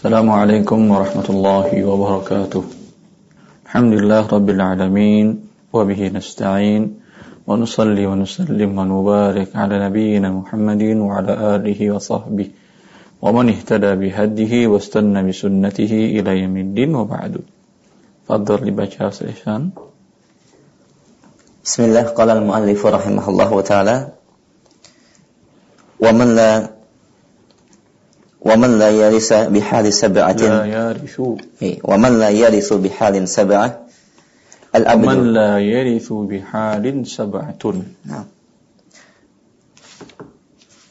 السلام عليكم ورحمة الله وبركاته. الحمد لله رب العالمين وبه نستعين ونصلي ونسلم ونبارك على نبينا محمد وعلى آله وصحبه ومن اهتدى بهديه واستنى بسنته إلى يوم الدين وبعد. فضل لبجاء سيشان بسم الله قال المؤلف رحمه الله تعالى ومن لا ومن لا يرث بحال سبعة لا يرث إيه، ومن لا يرث بحال سبعة الأبد ومن لا يرث بحال سبعة Nah.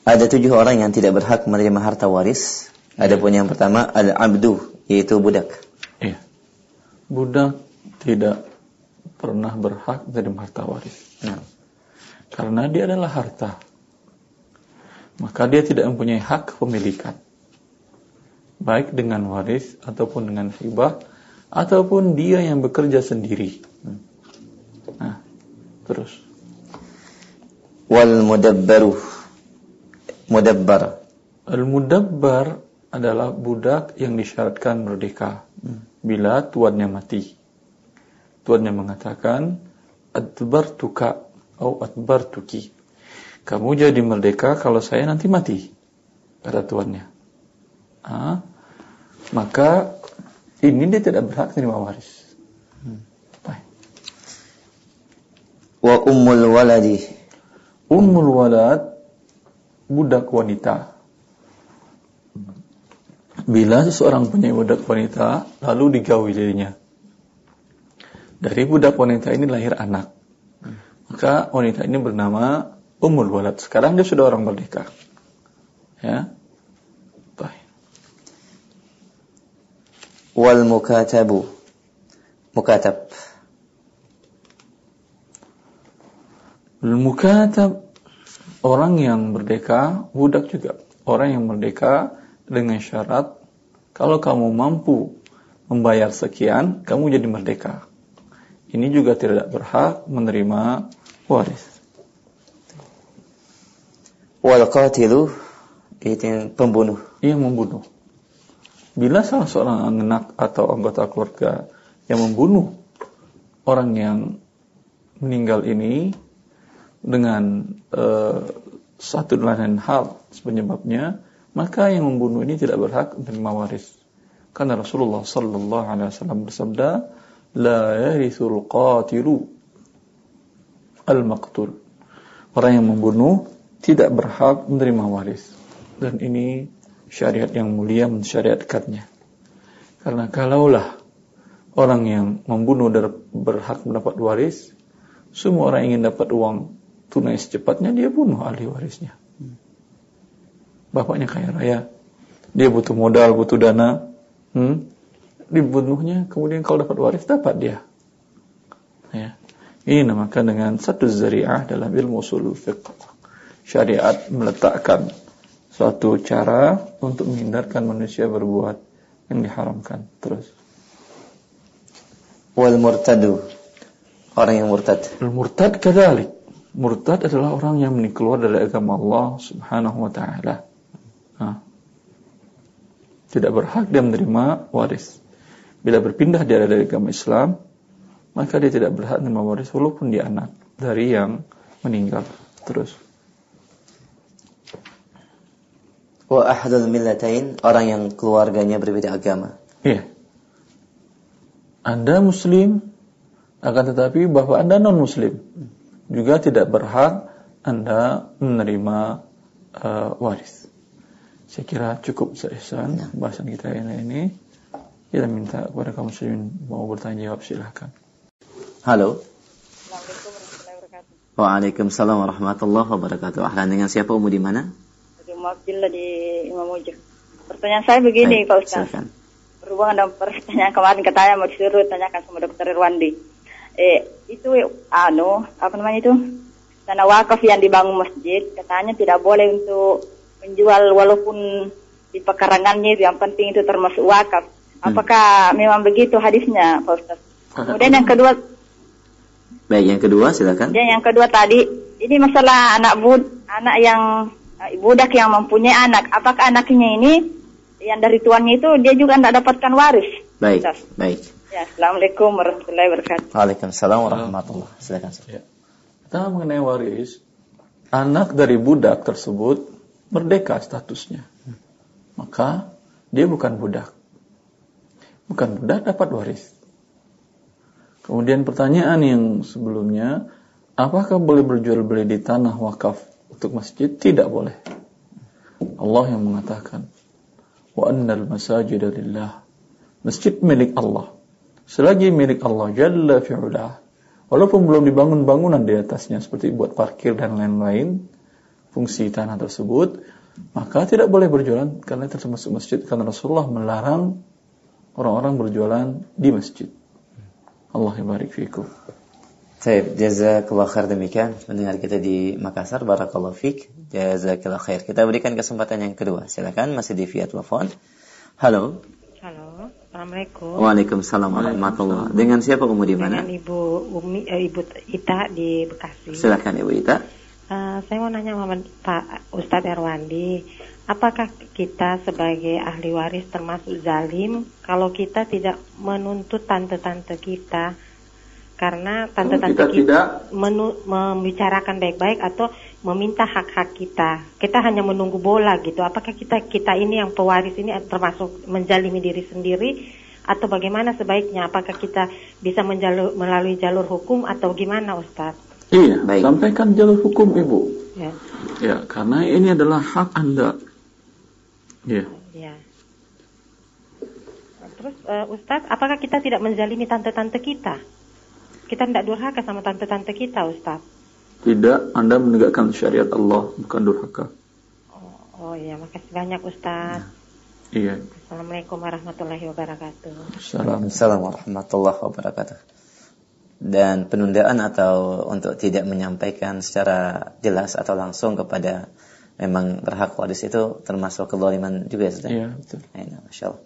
Ada tujuh orang yang tidak berhak menerima harta waris. Adapun yang pertama al-abdu yaitu budak. Iya. Budak tidak pernah berhak menerima harta waris. Nah. Karena dia adalah harta. Maka dia tidak mempunyai hak kepemilikan. Baik dengan waris ataupun dengan hibah ataupun dia yang bekerja sendiri. Nah, terus. Wal mudabbaru mudabbar Al-mudabbar adalah budak yang disyaratkan merdeka bila tuannya mati. Tuannya mengatakan, "Adbartuka atau adbartuki." Kamu jadi merdeka kalau saya nanti mati, kata tuannya. Ah, maka ini dia tidak berhak menerima waris. Wa ummul waladi Ummul walad budak wanita. Bila seseorang punya budak wanita lalu digawi dirinya. Dari budak wanita ini lahir anak. Maka wanita ini bernama Ummul Walad. Sekarang dia sudah orang merdeka. Ya. Wal mukatabu mukatab Mukatab orang yang merdeka, budak juga. Orang yang merdeka dengan syarat kalau kamu mampu membayar sekian, kamu jadi merdeka. Ini juga tidak berhak menerima waris. wal qatilu itu yang pembunuh Ia membunuh. Bila salah seorang anak atau anggota keluarga yang membunuh orang yang meninggal ini dengan eh, satu dan lain hal penyebabnya, maka yang membunuh ini tidak berhak menerima waris. Karena Rasulullah sallallahu alaihi wasallam bersabda, "La yarithul qatilu al-maqtul." Orang yang membunuh tidak berhak menerima waris. Dan ini syariat yang mulia mensyariatkannya. Karena kalaulah orang yang membunuh berhak mendapat waris, semua orang ingin dapat uang tunai secepatnya, dia bunuh ahli warisnya. Bapaknya kaya raya, dia butuh modal, butuh dana, hmm? dibunuhnya, kemudian kalau dapat waris, dapat dia. Ya. Ini namakan dengan satu zari'ah dalam ilmu usul fiqh. Syariat meletakkan suatu cara untuk menghindarkan manusia berbuat yang diharamkan. Terus. wal murtadu orang yang murtad Al-murtad kadalik. Murtad adalah orang yang keluar dari agama Allah Subhanahu wa taala. Nah. Tidak berhak dia menerima waris. Bila berpindah dia dari agama Islam, maka dia tidak berhak menerima waris walaupun dia anak dari yang meninggal. Terus. Wa ahadul millatain orang yang keluarganya berbeda agama Iya. Anda muslim akan tetapi bapak Anda non muslim juga tidak berhak Anda menerima eh, waris. Saya kira cukup Ihsan bahasan kita ini ini. Kita minta kepada kaum muslimin mau bertanya jawab silahkan. halo Assalamualaikum warahmatullahi wabarakatuh. Waalaikumsalam warahmatullahi wabarakatuh. Ahlan dengan siapa Umu di mana? Abdillah di Imam Ujung. Pertanyaan saya begini, Baik, Pak Ustaz. Berhubungan dengan pertanyaan kemarin katanya mau disuruh tanyakan sama dokter Irwandi. Eh, itu anu, apa namanya itu? Tanah wakaf yang dibangun masjid, katanya tidak boleh untuk menjual walaupun di pekarangannya itu yang penting itu termasuk wakaf. Apakah memang begitu hadisnya, Pak Ustaz? Kemudian yang kedua, Baik, yang kedua silakan. Dan yang kedua tadi, ini masalah anak bud, anak yang budak yang mempunyai anak. Apakah anaknya ini yang dari tuannya itu dia juga tidak dapatkan waris. Baik, Ustaz. baik. Ya, Assalamualaikum warahmatullahi wabarakatuh. Waalaikumsalam warahmatullah. Silakan. Ustaz. Ya. Pertama mengenai waris, anak dari budak tersebut merdeka statusnya. Maka dia bukan budak. Bukan budak dapat waris. Kemudian pertanyaan yang sebelumnya, apakah boleh berjual beli di tanah wakaf untuk masjid? Tidak boleh. Allah yang mengatakan, wa annal masajid lillah. Masjid milik Allah. Selagi milik Allah Jalla fi'ulah. Walaupun belum dibangun bangunan di atasnya seperti buat parkir dan lain-lain, fungsi tanah tersebut, maka tidak boleh berjualan karena termasuk masjid karena Rasulullah melarang orang-orang berjualan di masjid. Allah barik fikum. Baik, jazakallah khair demikian mendengar kita di Makassar. Barakallahu fiik. Jazakallah khair. Kita berikan kesempatan yang kedua. Silakan masih di via telepon. Halo. Halo, Assalamualaikum. Waalaikumsalam warahmatullah. Dengan siapa Umu di mana? Dengan Ibu Umi, eh, Ibu Ita di Bekasi. Silakan Ibu Ita. Eh, saya mau nanya sama Pak Ustadz Erwandi, apakah kita sebagai ahli waris termasuk zalim kalau kita tidak menuntut tante-tante kita karena tante-tante kita kita, menu- membicarakan baik-baik atau meminta hak-hak kita. Kita hanya menunggu bola gitu. Apakah kita kita ini yang pewaris ini termasuk menjalimi diri sendiri atau bagaimana sebaiknya? Apakah kita bisa menjalur, melalui jalur hukum atau gimana Ustadz? Iya, Baik. sampaikan jalur hukum Ibu. Ya, Ya, karena ini adalah hak Anda. Ya. ya. Terus eh, Ustadz, apakah kita tidak menzalimi tante-tante kita? Kita tidak durhaka sama tante-tante kita, Ustadz. Tidak Anda menegakkan syariat Allah, bukan durhaka. Oh, oh ya, makasih banyak Ustadz. Iya. Assalamualaikum warahmatullahi wabarakatuh. Salam. Assalamualaikum warahmatullahi wabarakatuh. Dan penundaan atau untuk tidak menyampaikan secara jelas atau langsung kepada memang berhak waris itu termasuk kezaliman juga ya Ustaz? Iya, betul. Aina, Masya Allah.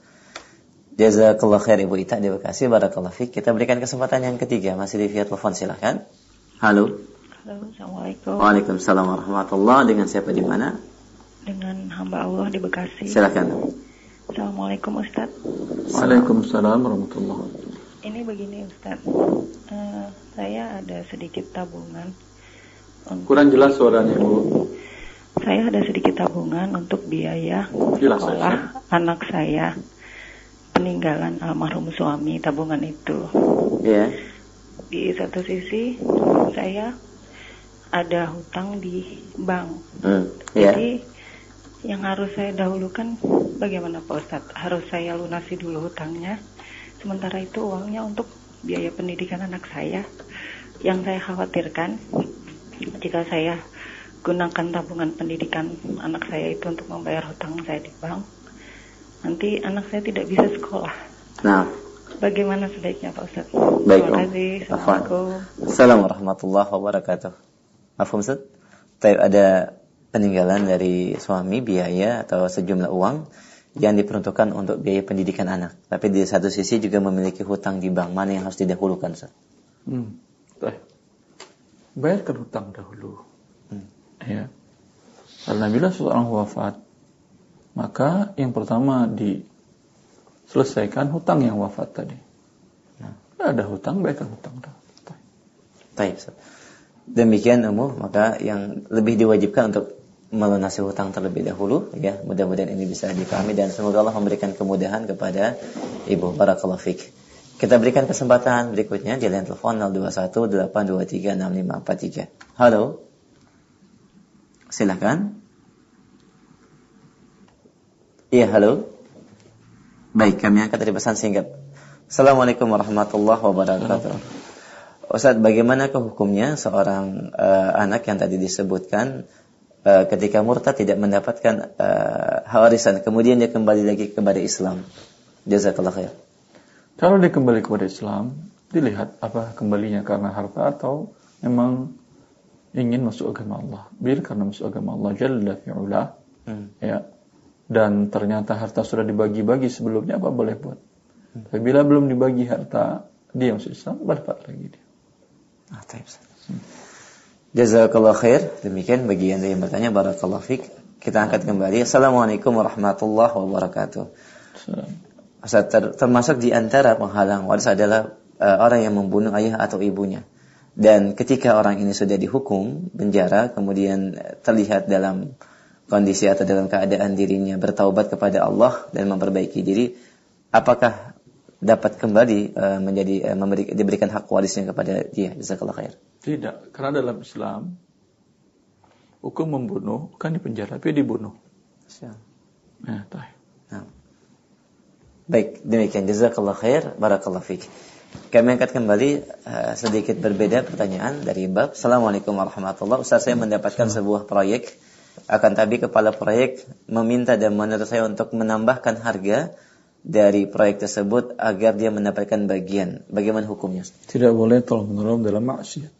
Jazakallah khair Ibu Ita di Bekasi. Barakallah fiqh. Kita berikan kesempatan yang ketiga. Masih di via telepon silahkan. Halo. Halo, Assalamualaikum. Waalaikumsalam warahmatullah. Dengan siapa di mana? Dengan hamba Allah di Bekasi. Silakan. Assalamualaikum Ustadz. Waalaikumsalam warahmatullahi wabarakatuh. Ini begini Ustadz. Eh, saya ada sedikit tabungan. Untuk, Kurang jelas suaranya, Bu. saya ada sedikit tabungan untuk biaya Jelas, sekolah anak saya. Peninggalan almarhum suami tabungan itu. Ya. Di satu sisi saya ada hutang di bank. Hmm. Ya. Jadi yang harus saya dahulukan bagaimana Pak Ustadz? Harus saya lunasi dulu hutangnya. Sementara itu uangnya untuk biaya pendidikan anak saya. Yang saya khawatirkan jika saya gunakan tabungan pendidikan anak saya itu untuk membayar hutang saya di bank, nanti anak saya tidak bisa sekolah. Nah. Bagaimana sebaiknya Pak Ustadz? Baik, Terima kasih. Assalamualaikum. Assalamualaikum warahmatullahi wabarakatuh. Afum Ustaz? Taib ada peninggalan dari suami biaya atau sejumlah uang yang diperuntukkan untuk biaya pendidikan anak. Tapi di satu sisi juga memiliki hutang di bank. Mana yang harus didahulukan Ustaz? Hmm. Baik. Bayarkan hutang dahulu. Hmm. Ya. Karena bila seseorang wafat, maka yang pertama diselesaikan hutang yang wafat tadi. Nah, ada hutang, bayarkan hutang. Taib Ustaz. Demikian umum, maka yang lebih diwajibkan untuk melunasi hutang terlebih dahulu ya. Mudah-mudahan ini bisa dipahami dan semoga Allah memberikan kemudahan kepada ibu. Barakallahu fik. Kita berikan kesempatan berikutnya di line telepon 0218236543 halo. Silakan iya halo baik kami angkat dari pesan singkat Assalamualaikum warahmatullahi wabarakatuh Ustaz, bagaimana hukumnya seorang uh, anak yang tadi disebutkan uh, ketika murtad tidak mendapatkan uh, warisan, kemudian dia kembali lagi kepada Islam? Jazakallah khair. Kalau dia kembali kepada Islam, dilihat apa kembalinya karena harta atau memang ingin masuk agama Allah. Bila karena masuk agama Allah Jalla fi'ula, Hmm. ya. Dan ternyata harta sudah dibagi-bagi sebelumnya apa boleh buat. Tapi bila belum dibagi harta, dia masuk Islam, berdapat lagi dia. Ah, taib, Ustaz. Jazakallah khair. Demikian bagi Anda yang bertanya barakallahu fik. Kita angkat kembali. Assalamualaikum warahmatullahi wabarakatuh. Salam. Ustaz, ter- termasuk di antara penghalang waris adalah eh, orang yang membunuh ayah atau ibunya. Dan ketika orang ini sudah dihukum penjara, kemudian eh, terlihat dalam kondisi atau dalam keadaan dirinya bertaubat kepada Allah dan memperbaiki diri, apakah dapat kembali eh, menjadi eh, memberi, diberikan hak warisnya kepada dia? Jazakallah khair. Tidak, karena dalam Islam hukum membunuh bukan dipenjara, tapi dibunuh. Nah, tahu. Nah. Baik, demikian jazakallah khair, barakallah fiik. Kami angkat kembali eh, sedikit berbeda pertanyaan dari bab. Assalamualaikum warahmatullahi Ustaz saya mendapatkan sebuah proyek akan tapi kepala proyek meminta dan menuntut saya untuk menambahkan harga dari proyek tersebut agar dia mendapatkan bagian. Bagaimana hukumnya? Tidak boleh tolong menolong dalam maksiat.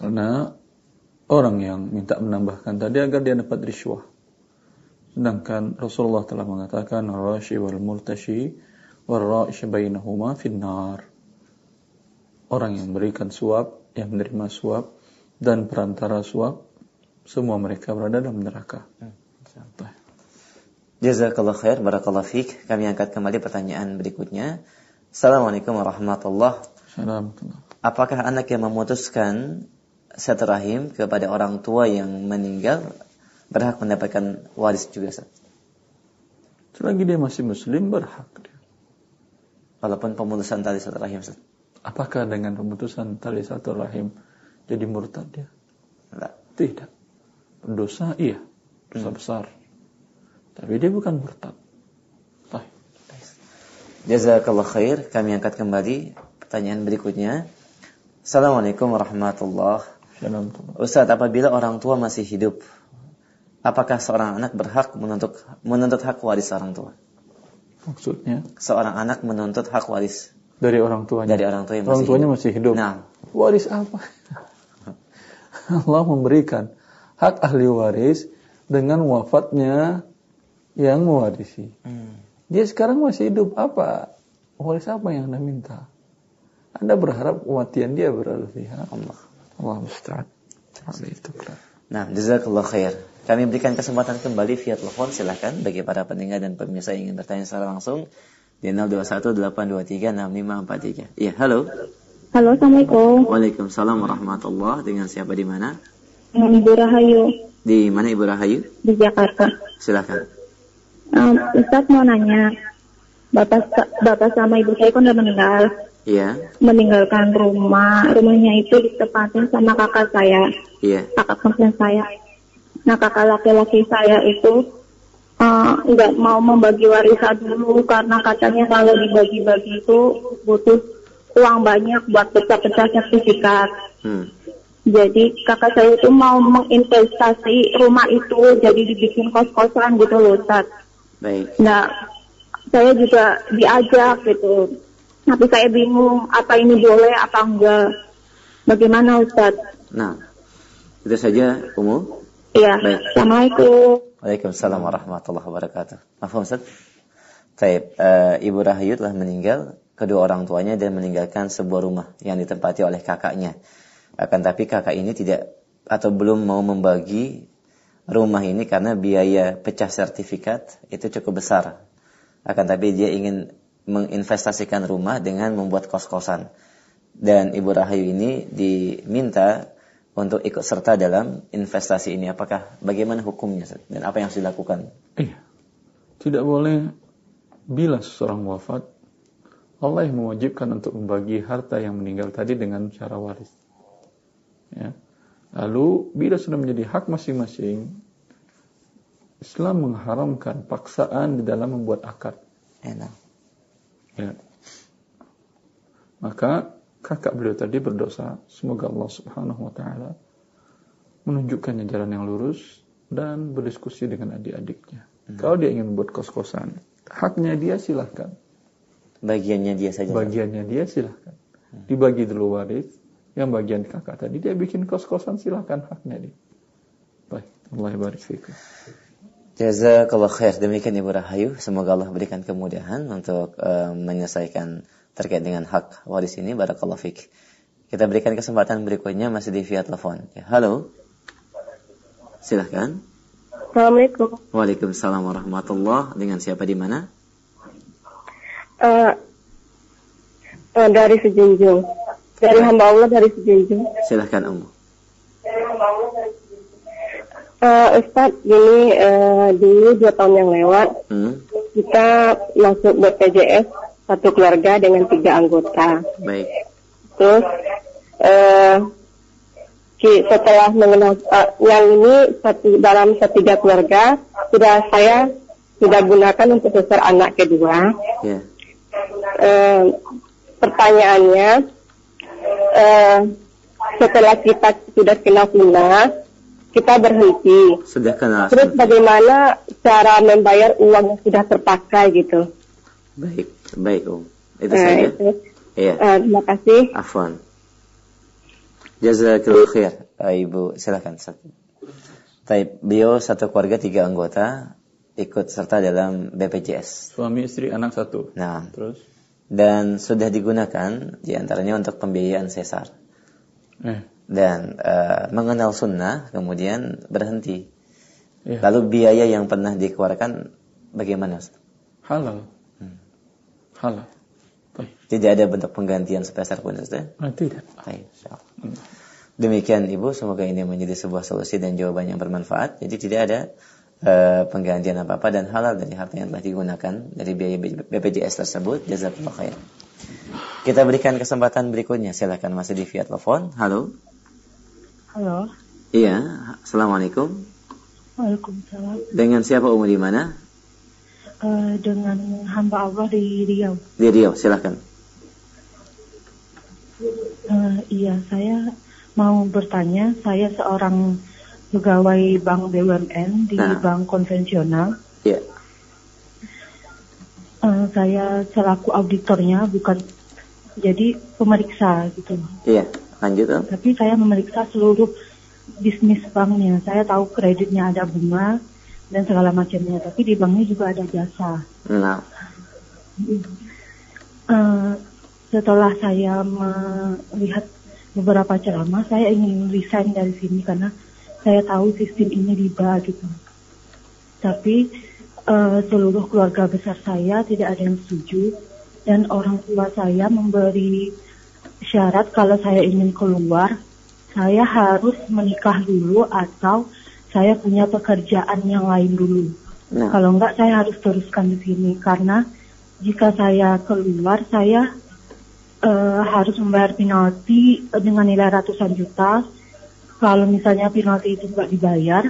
Karena orang yang minta menambahkan tadi agar dia dapat riswah. Sedangkan Rasulullah telah mengatakan rashi wal murtashi wal ra'ish bainahuma finnar. Orang yang berikan suap, yang menerima suap dan perantara suap, semua mereka berada dalam neraka. Jazakallah khair, barakallah fiik. Kami angkat kembali pertanyaan berikutnya. Assalamualaikum warahmatullahi Assalamualaikum. Apakah anak yang memutuskan silaturahim kepada orang tua yang meninggal berhak mendapatkan waris juga Ustaz? Selagi dia masih muslim berhak dia. Walaupun pemutusan tali silaturahim Ustaz. Apakah dengan pemutusan tali satu rahim jadi murtad dia? Enggak. Tidak. Berdosa iya, dosa besar. Tapi dia bukan murtad. Jazakallah khair. Kami angkat kembali pertanyaan berikutnya. Assalamualaikum warahmatullahi Assalamualaikum. Ustaz, apabila orang tua masih hidup, apakah seorang anak berhak menuntut menuntut hak waris orang tua? Maksudnya Seorang anak menuntut hak waris dari orang tuanya. dari orang tua yang orang masih tuanya hidup. masih hidup. Nah, Waris apa? Allah memberikan hak ahli waris dengan wafatnya yang mewarisi. hmm, Dia sekarang masih hidup apa? Waris apa yang Anda minta? Anda berharap kematian dia berarti ha? Allah. Allah musta'an. Seperti itu. Nah, jazakallah khair. Kami berikan kesempatan kembali via telepon silahkan bagi para pendengar dan pemirsa yang ingin bertanya secara langsung di 0218236543. Iya, halo. Halo, Assalamualaikum. Waalaikumsalam warahmatullah. Dengan siapa di mana? Dengan Ibu Rahayu Di mana Ibu Rahayu? di Jakarta. Silahkan. Um, Ustadz mau nanya, Bapak Bapak sama Ibu saya kan udah meninggal, Iya, meninggalkan rumah, rumahnya itu ditempatin sama kakak saya, iya. kakak kembar saya. Nah, kakak laki-laki saya itu uh, nggak mau membagi warisan dulu karena katanya kalau dibagi-bagi itu butuh uang banyak buat pecah-pecah sertifikat. Hmm. Jadi kakak saya itu mau menginvestasi rumah itu jadi dibikin kos-kosan gitu loh Ustaz. Baik. Nah, saya juga diajak gitu. Tapi saya bingung apa ini boleh apa enggak. Bagaimana Ustaz? Nah, itu saja umum. Iya. Baik. Assalamualaikum. Waalaikumsalam warahmatullahi wabarakatuh. Maaf Ustaz? Taib, eh, Ibu Rahayu telah meninggal, kedua orang tuanya dan meninggalkan sebuah rumah yang ditempati oleh kakaknya. Akan tapi kakak ini tidak atau belum mau membagi rumah ini karena biaya pecah sertifikat itu cukup besar. Akan tapi dia ingin menginvestasikan rumah dengan membuat kos-kosan. Dan Ibu Rahayu ini diminta untuk ikut serta dalam investasi ini. Apakah bagaimana hukumnya dan apa yang harus dilakukan? Iya. Tidak boleh bila seseorang wafat Allah yang mewajibkan untuk membagi harta yang meninggal tadi dengan cara waris. Ya. Lalu bila sudah menjadi hak masing-masing, Islam mengharamkan paksaan di dalam membuat akad. Enak. Ya. Maka kakak beliau tadi berdosa. Semoga Allah Subhanahu wa taala menunjukkannya jalan yang lurus dan berdiskusi dengan adik-adiknya. Kalau dia ingin membuat kos-kosan, haknya dia silahkan. Bagiannya dia saja. Bagiannya dia silahkan. Dibagi dulu waris, yang bagian kakak tadi dia bikin kos-kosan silahkan haknya dia. Baik, Allah barik fikum. Jazakallah khair. Demikian Ibu Rahayu. Semoga Allah berikan kemudahan untuk eh, menyelesaikan terkait dengan hak waris ini. Barakallah fik. Kita berikan kesempatan berikutnya masih di via telepon. Ya, halo. Silahkan. Assalamualaikum. Waalaikumsalam warahmatullah. Dengan siapa di mana? Eh, eh, dari Sejunjung. Dari hamba Allah dari Sejunjung. Silahkan Ummu. Eh, Ustadz, gini eh, dulu dua tahun yang lewat Hmm, kita masuk BPJS satu keluarga dengan tiga anggota. baik. Terus eh, ki- setelah mengenal eh, yang ini satu dalam setiga keluarga sudah saya sudah gunakan untuk besar anak kedua. Ya. Eh, pertanyaannya eh, setelah kita sudah kenal sunnah kita berhenti. Sudah kenal. Terus bagaimana cara membayar uang yang sudah terpakai gitu? Baik, baik Om. Itu Eh, saja. itu. Iya. Eh, terima kasih. Afwan. Jazakallahu khair. Ibu, silakan. Taib, beliau satu keluarga tiga anggota ikut serta dalam BPJS. Suami istri anak satu. Nah, Terus? Dan sudah digunakan di antaranya untuk pembiayaan sesar Eh, dan eh, mengenal sunnah kemudian berhenti. iya. Lalu biaya yang pernah dikeluarkan bagaimana? Ustaz? Halal. Hmm. Halal. Baik. Tidak ada bentuk penggantian sepeser pun Ustaz? Ah, tidak. Baik, insyaallah. Demikian Ibu, semoga ini menjadi sebuah solusi dan jawaban yang bermanfaat. Jadi tidak ada eh, penggantian apa-apa dan halal dari harta yang telah digunakan dari biaya BPJS tersebut. Jazakallah khair. Kita berikan kesempatan berikutnya. Silakan masih di via telepon. Halo. Halo, Iya, Assalamualaikum. Waalaikumsalam. Dengan siapa umur di mana? Eh, dengan hamba Allah di Riau. Di Riau, silakan. Eh, iya, saya mau bertanya. Saya seorang pegawai bank BUMN di Nah. bank konvensional. Iya. Eh, saya selaku auditornya, bukan jadi pemeriksa gitu. Iya, lanjut Om. Tapi saya memeriksa seluruh bisnis banknya. Saya tahu kreditnya ada bunga dan segala macamnya. Tapi di banknya juga ada jasa. Nah, Eh, setelah saya melihat beberapa ceramah, saya ingin resign dari sini karena saya tahu sistem ini riba gitu. Tapi eh, seluruh keluarga besar saya tidak ada yang setuju dan orang tua saya memberi syarat kalau saya ingin keluar, saya harus menikah dulu atau saya punya pekerjaan yang lain dulu. nah, Kalau enggak saya harus teruskan di sini karena jika saya keluar saya eh, harus membayar penalti dengan nilai ratusan juta. Kalau misalnya penalti itu enggak dibayar,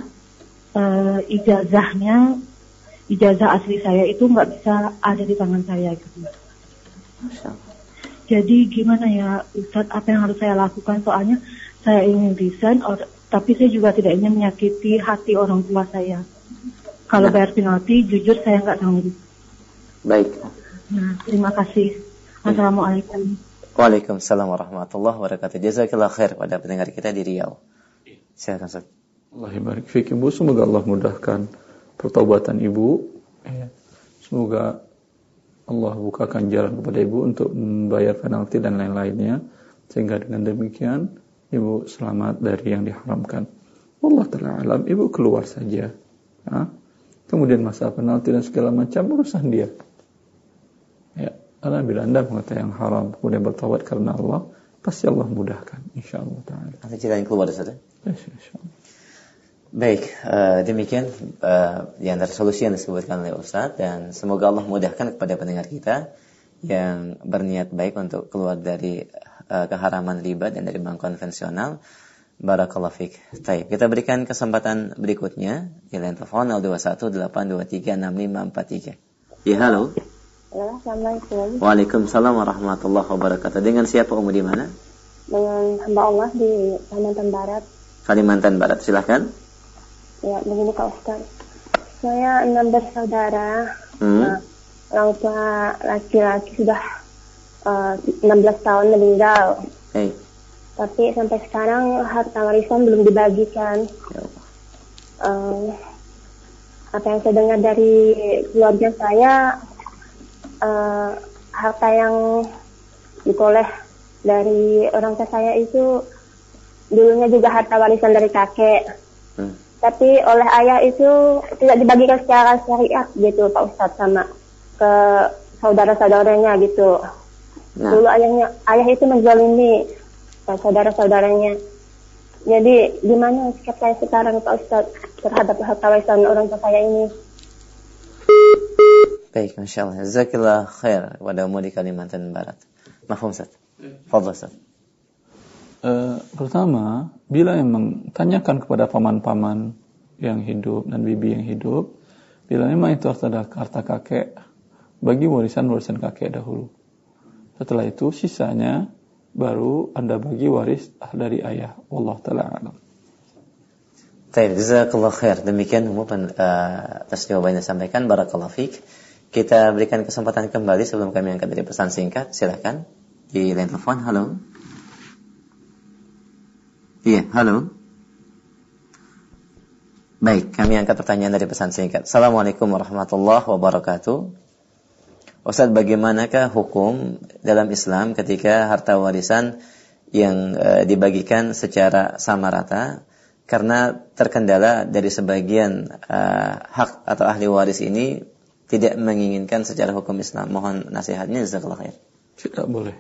eh, ijazahnya ijazah asli saya itu enggak bisa ada di tangan saya gitu. Jadi gimana ya Ustadz apa yang harus saya lakukan soalnya saya ingin resign or- tapi saya juga tidak ingin menyakiti hati orang tua saya. Kalau Nah. bayar penalti jujur saya nggak sanggup. baik. Nah, terima kasih. Assalamualaikum. Waalaikumsalam warahmatullahi wabarakatuh. Jazakallah khair pada pendengar kita di Riau. Silakan Ustaz. Allah barik fik ibu. Semoga Allah mudahkan pertobatan ibu. Ya. Semoga Allah bukakan jalan kepada ibu untuk membayar penalti dan lain-lainnya. Sehingga dengan demikian ibu selamat dari yang diharamkan. Allah Ta'ala alam, ibu keluar saja. Ya. Kemudian masalah penalti dan segala macam urusan dia. Ya, karena bila anda mengetahui yang haram kemudian bertawad karena Allah, pasti Allah mudahkan. Insya Allah Ta'ala. Nanti cerita yang keluar Ustaz. ya? Yes, insya Allah. Baik, eh, demikian eh, di antara solusi yang disebutkan oleh Ustaz dan semoga Allah mudahkan kepada pendengar kita yang berniat baik untuk keluar dari eh, keharaman riba dan dari bank konvensional. Barakallahu fiik. Baik, kita berikan kesempatan berikutnya di line telepon 0218236543. Ya, halo. Assalamualaikum. Waalaikumsalam warahmatullahi wabarakatuh. Dengan siapa umur di mana? Dengan hamba Allah di Kalimantan Barat. Kalimantan Barat, silahkan. Ya, begini Kak Ustaz. Saya 16 saudara. Hmm. Nah, orang tua laki-laki sudah eh, 16 tahun meninggal. Hei, Tapi sampai sekarang harta warisan belum dibagikan. ya Allah. Eh, apa yang saya dengar dari keluarga saya, eh, harta yang diperoleh dari orang tua saya itu dulunya juga harta warisan dari kakek. Hmm. tapi oleh ayah itu tidak dibagikan secara syariat gitu Pak Ustadz sama ke saudara-saudaranya gitu. Nah. Dulu ayahnya ayah itu menzalimi eh, saudara-saudaranya. Jadi gimana sikap saya sekarang Pak Ustadz terhadap harta warisan orang tua saya ini? Baik, Masya Allah. Jazakillah khair kepada umur di Kalimantan Barat. Mahfum Ustaz. Ustaz. Eh, pertama, bila memang tanyakan kepada paman-paman yang hidup dan bibi yang hidup, bila memang itu adalah harta kakek, bagi warisan-warisan kakek dahulu. Setelah itu sisanya baru Anda bagi waris dari ayah. Allah taala alam. Baik, jazakallah khair. Demikian umum uh, atas jawaban yang disampaikan. Barakallah fiik. Kita berikan kesempatan kembali sebelum kami angkat dari pesan singkat. Silakan di line telepon. Halo. Iya, halo. Baik, kami angkat pertanyaan dari pesan singkat. Assalamualaikum warahmatullahi wabarakatuh. Ustaz, bagaimanakah hukum dalam Islam ketika harta warisan yang e, dibagikan secara sama rata karena terkendala dari sebagian e, hak atau ahli waris ini tidak menginginkan secara hukum Islam. Mohon nasihatnya jazakallah khair. Tidak boleh.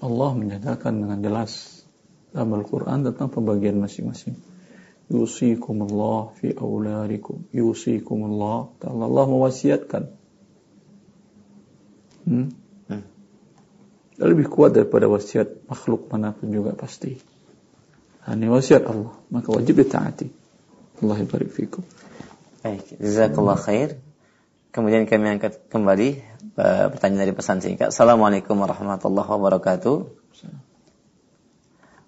Allah menyatakan dengan jelas dalam Al-Quran tentang pembagian masing-masing. Yusikumullah fi auladikum. Yusikumullah. Allah mewasiatkan. Hmm? Hmm. Lebih kuat daripada wasiat makhluk mana pun juga pasti. Ini wasiat Allah. Maka wajib ditaati. Allah barik fikum. Baik, jazakallah khair. Kemudian kami angkat kembali uh, pertanyaan dari pesan singkat. Assalamualaikum warahmatullahi wabarakatuh.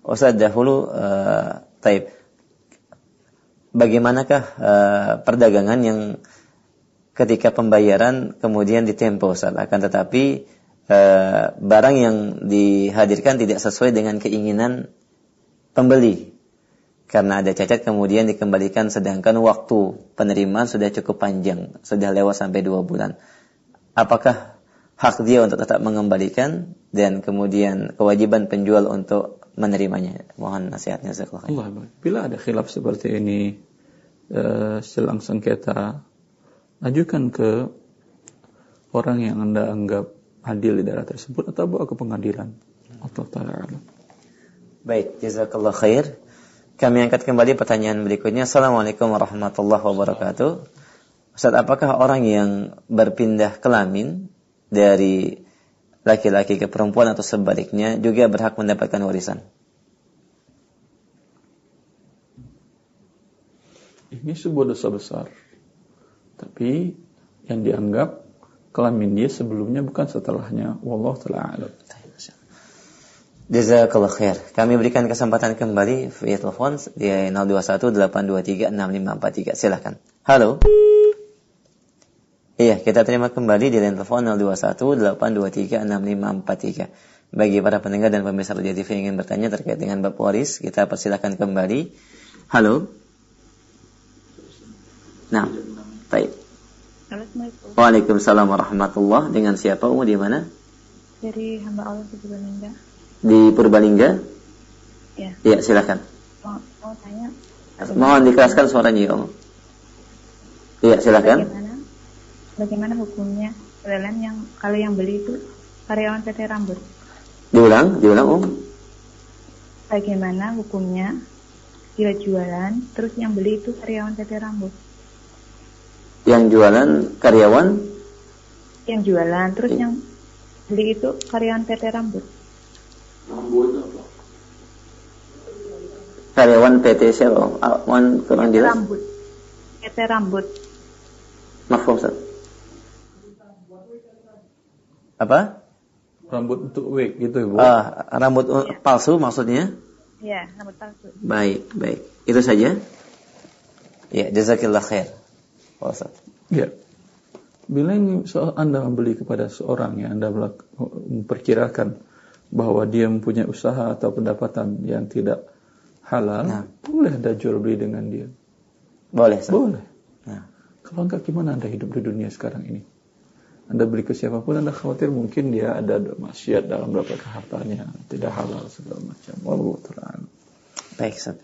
Ustaz dahulu uh, taib. Bagaimanakah uh, perdagangan yang ketika pembayaran kemudian ditempo Ustaz akan tetapi uh, barang yang dihadirkan tidak sesuai dengan keinginan pembeli karena ada cacat kemudian dikembalikan sedangkan waktu penerimaan sudah cukup panjang sudah lewat sampai dua bulan apakah hak dia untuk tetap mengembalikan dan kemudian kewajiban penjual untuk menerimanya mohon nasihatnya. Allah. Bila ada khilaf seperti ini, uh, selang sengketa, ajukan ke orang yang anda anggap adil di daerah tersebut atau bawa ke pengadilan. Allah taala. Baik, jazakallah khair. Kami angkat kembali pertanyaan berikutnya. Assalamualaikum warahmatullahi wabarakatuh. Ustaz, apakah orang yang berpindah kelamin dari laki-laki ke perempuan atau sebaliknya juga berhak mendapatkan warisan? Ini sebuah dosa besar. Tapi yang dianggap kelamin dia sebelumnya bukan setelahnya. Wallah taala. Jazakallah khair. Kami berikan kesempatan kembali via telepon di 0218236543. Silahkan. Halo. Iya, kita terima kembali di line telepon 0218236543. Bagi para pendengar dan pemirsa Radio TV yang ingin bertanya terkait dengan bab waris, kita persilakan kembali. Halo. Nah, baik. Waalaikumsalam warahmatullah. Dengan siapa? Umur di mana? Dari hamba Allah di Purbalingga. Di Purbalingga? Ya. Iya, silakan. Mau, mau tanya Mohon dikeraskan suaranya ya, Om. Iya, silakan. bagaimana bagaimana hukumnya PLN yang kalau yang beli itu karyawan PT Rambut. Diulang, diulang, Om. Bagaimana hukumnya dia jualan terus yang beli itu karyawan PT Rambut. Yang jualan karyawan Yang jualan terus Iya. yang beli itu karyawan PT Rambut. Karyawan PT siapa? Om? Ah, mohon kurang jelas. Rambut. PT Rambut. Maaf, Ustaz. Apa? Rambut untuk wig gitu Ibu. Ah, rambut uh, palsu maksudnya? Ya, rambut palsu. Baik, baik. Itu saja. Ya, jazakillah khair. Pak Ustaz. Ya. Bila ini soal Anda membeli kepada seorang yang Anda memperkirakan bahwa dia mempunyai usaha atau pendapatan yang tidak halal, Nah. boleh Anda jual beli dengan dia. Boleh, Ustaz. Boleh. Nah, Kalau enggak gimana Anda hidup di dunia sekarang ini? Anda beli ke siapa pun Anda khawatir mungkin dia ada maksiat dalam beberapa hartanya, tidak halal segala macam. Wallahu ta'ala. baik, Ustaz.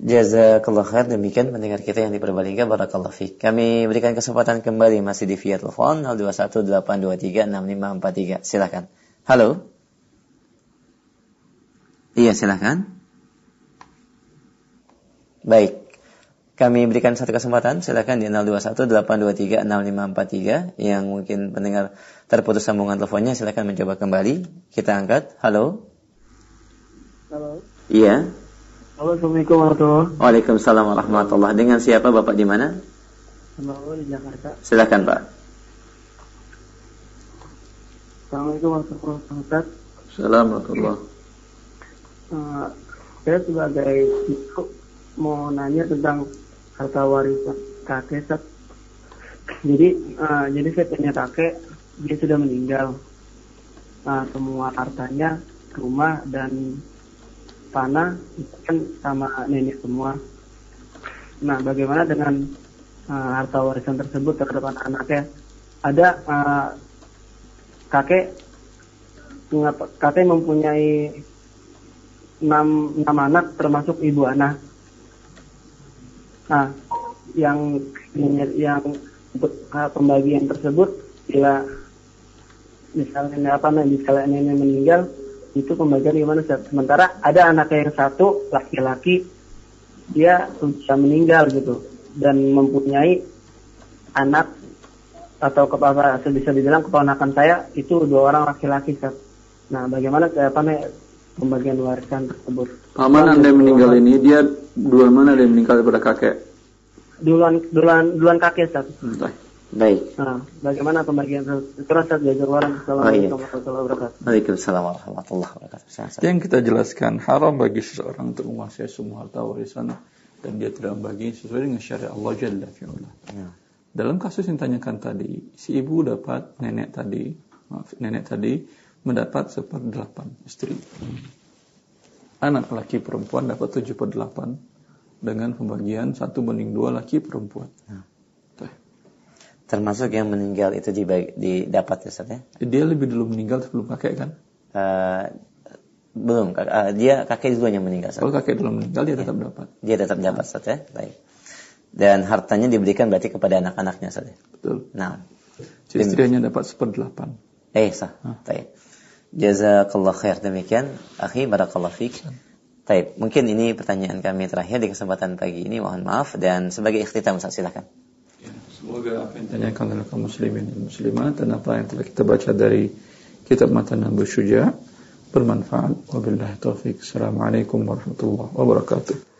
Jazakallah khair demikian pendengar kita yang diperbolehkan barakallahu fiik. Kami berikan kesempatan kembali masih di via telepon 0218236543. Silakan. Halo. Iya, silakan. Baik. Kami berikan satu kesempatan, silakan di 0218236543 yang mungkin pendengar terputus sambungan teleponnya silakan mencoba kembali. Kita angkat. Halo. Halo. Iya. Halo, Assalamualaikum warahmatullahi Waalaikumsalam warahmatullahi Dengan siapa Bapak di mana? wabarakatuh. di Jakarta. Silakan Pak. Assalamualaikum warahmatullahi wabarakatuh. Assalamualaikum Uh, saya sebagai ibu mau nanya tentang harta warisan kakek Sat. Jadi uh, jadi saya punya kakek dia sudah meninggal. Nah, semua hartanya rumah dan tanah itu kan sama nenek semua. Nah, bagaimana dengan uh, harta warisan tersebut terhadap anak-anaknya? Ada uh, kakek kakek mempunyai enam, enam anak termasuk ibu anak. Nah, yang yang pembagian tersebut bila misalnya apa nih misalnya nenek meninggal itu pembagian gimana Ustaz? Sementara ada anak yang satu laki-laki dia sudah meninggal gitu dan mempunyai anak atau kepala bisa dibilang keponakan saya itu dua orang laki-laki Ustaz. Nah, bagaimana apa nih pembagian warisan tersebut? Paman anda yang meninggal ini dia duluan mana dia meninggal daripada kakek? Duluan duluan duluan kakek Ustaz. Entah. Baik. Nah, bagaimana pembagian tersebut? Ustaz jajar warang. Assalamualaikum warahmatullahi wabarakatuh. Waalaikumsalam warahmatullahi wabarakatuh. Yang kita jelaskan haram bagi seseorang untuk menguasai semua harta warisan dan dia tidak membagi sesuai dengan syariat Allah Jalla fi'ala. Ya. Dalam kasus yang ditanyakan tadi, si ibu dapat nenek tadi, maaf, nenek tadi mendapat seperdelapan istri. Anak laki perempuan dapat tujuh per delapan dengan pembagian satu banding dua laki perempuan. Tuh. Termasuk yang meninggal itu dibagi, didapat ya Ustaz ya? Dia lebih dulu meninggal sebelum kakek kan? Eh, belum, eh, dia kakek duluan yang meninggal Ustaz. Kalau kakek dulu meninggal dia tetap dapat. Dia tetap dapat Ustaz ya? Baik. Dan hartanya diberikan berarti kepada anak-anaknya Ustaz ya? Betul. Nah, Si istri hanya dapat seperdelapan. eh sah. Baik. Jazakallah khair demikian. Akhi barakallah fiik. Baik, mungkin ini pertanyaan kami terakhir di kesempatan pagi ini. Mohon maaf dan sebagai ikhtitam Ustaz silakan. Semoga apa yang ditanyakan oleh kaum muslimin dan muslimat dan apa yang telah kita baca dari kitab Matan Nabi Syuja bermanfaat. Wabillahi taufik. Assalamualaikum warahmatullahi wabarakatuh.